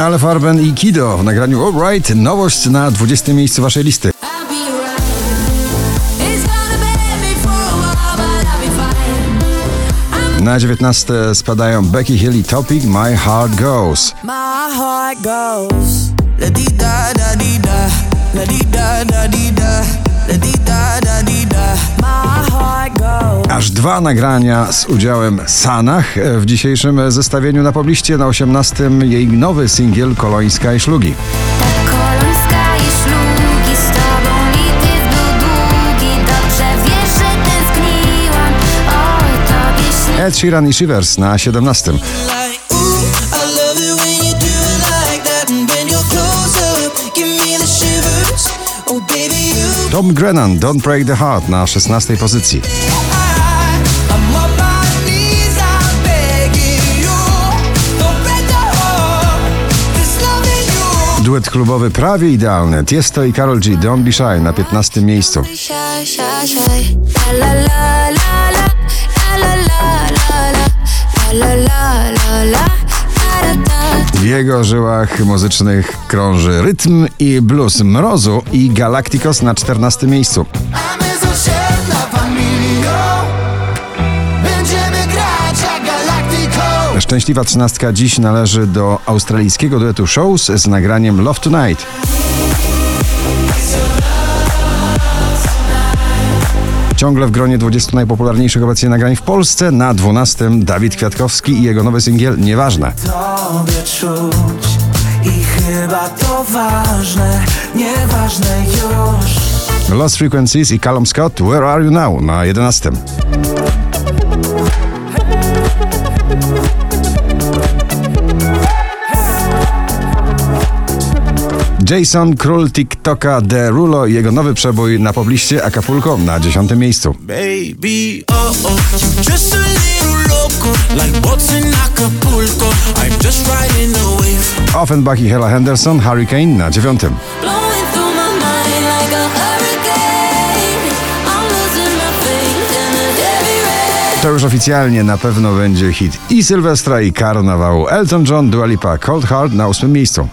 Ale Farben i Kido w nagraniu Alright, nowość na 20 miejscu waszej listy. Right. Na 19 spadają Becky Hill i Topic My Heart Goes. My heart goes la di da da di da, la di da da di Aż dwa nagrania z udziałem Sanach w dzisiejszym zestawieniu na pobliście. Na 18 jej nowy singiel Kolońska i Szlugi. Ed Sheeran i Shivers na 17. Like ooh, I love it when you do it like that, and when you're close up, give me the shivers. Oh baby, you. Tom Grennan, Don't Break the Heart na 16 pozycji. Duet klubowy prawie idealny. Tiesto i Karol G, Don't Be Shy na 15 miejscu. W jego żyłach muzycznych krąży rytm i blues mrozu i Galacticos na 14 miejscu. Szczęśliwa trzynastka dziś należy do australijskiego duetu Shows z nagraniem Love Tonight. Ciągle w gronie 20 najpopularniejszych obecnie nagrań w Polsce. Na 12 Dawid Kwiatkowski i jego nowy singiel Nieważne. Tobie czuć i chyba to ważne, nieważne już. Lost Frequencies i Callum Scott Where Are You Now na 11. Jason Król TikToka Derulo i jego nowy przebój na pobliście Acapulco na 10 miejscu. Baby, oh oh, just a little loco, like in Acapulco. I'm just riding the wave. Offenbach i Hella Henderson Hurricane na 9. blowing through my mind like a hurricane. I'm losing my faith in the heavy rain. To już oficjalnie na pewno będzie hit i Sylwestra i Karnawału. Elton John, Dua Lipa, Cold Heart na 8 miejscu.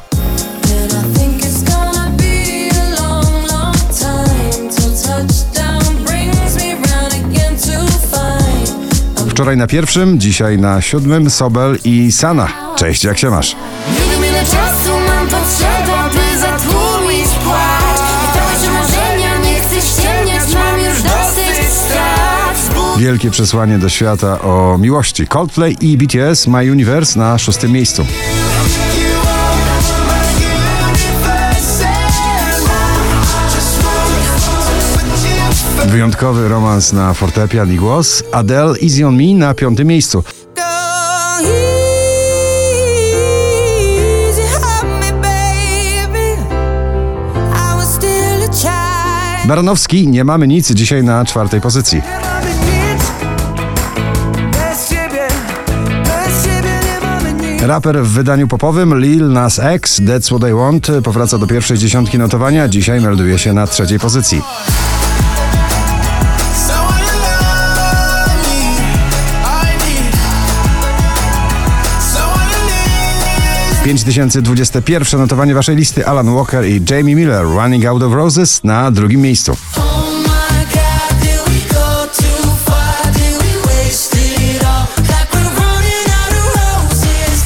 Wczoraj na pierwszym, dzisiaj na siódmym Sobel i Sana. Cześć, jak się masz? Nie wiem ile czasu mam potrzeba, by zatłumić płacz Pytałeś o marzenia, nie chcę ściemniać, mam już dosyć strat Wielkie przesłanie do świata o miłości. Coldplay i BTS My Universe na szóstym miejscu. Wyjątkowy romans na fortepian i głos. Adele Easy on Me na piątym miejscu. Baranowski, nie mamy nic dzisiaj na czwartej pozycji. Raper w wydaniu popowym Lil Nas X, That's What I Want, powraca do pierwszej dziesiątki notowania. Dzisiaj melduje się na trzeciej pozycji. 5021 notowanie waszej listy Alan Walker i Jamie Miller Running Out of Roses na drugim miejscu.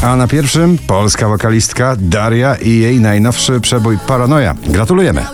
A na pierwszym polska wokalistka Daria i jej najnowszy przebój Paranoja. Gratulujemy.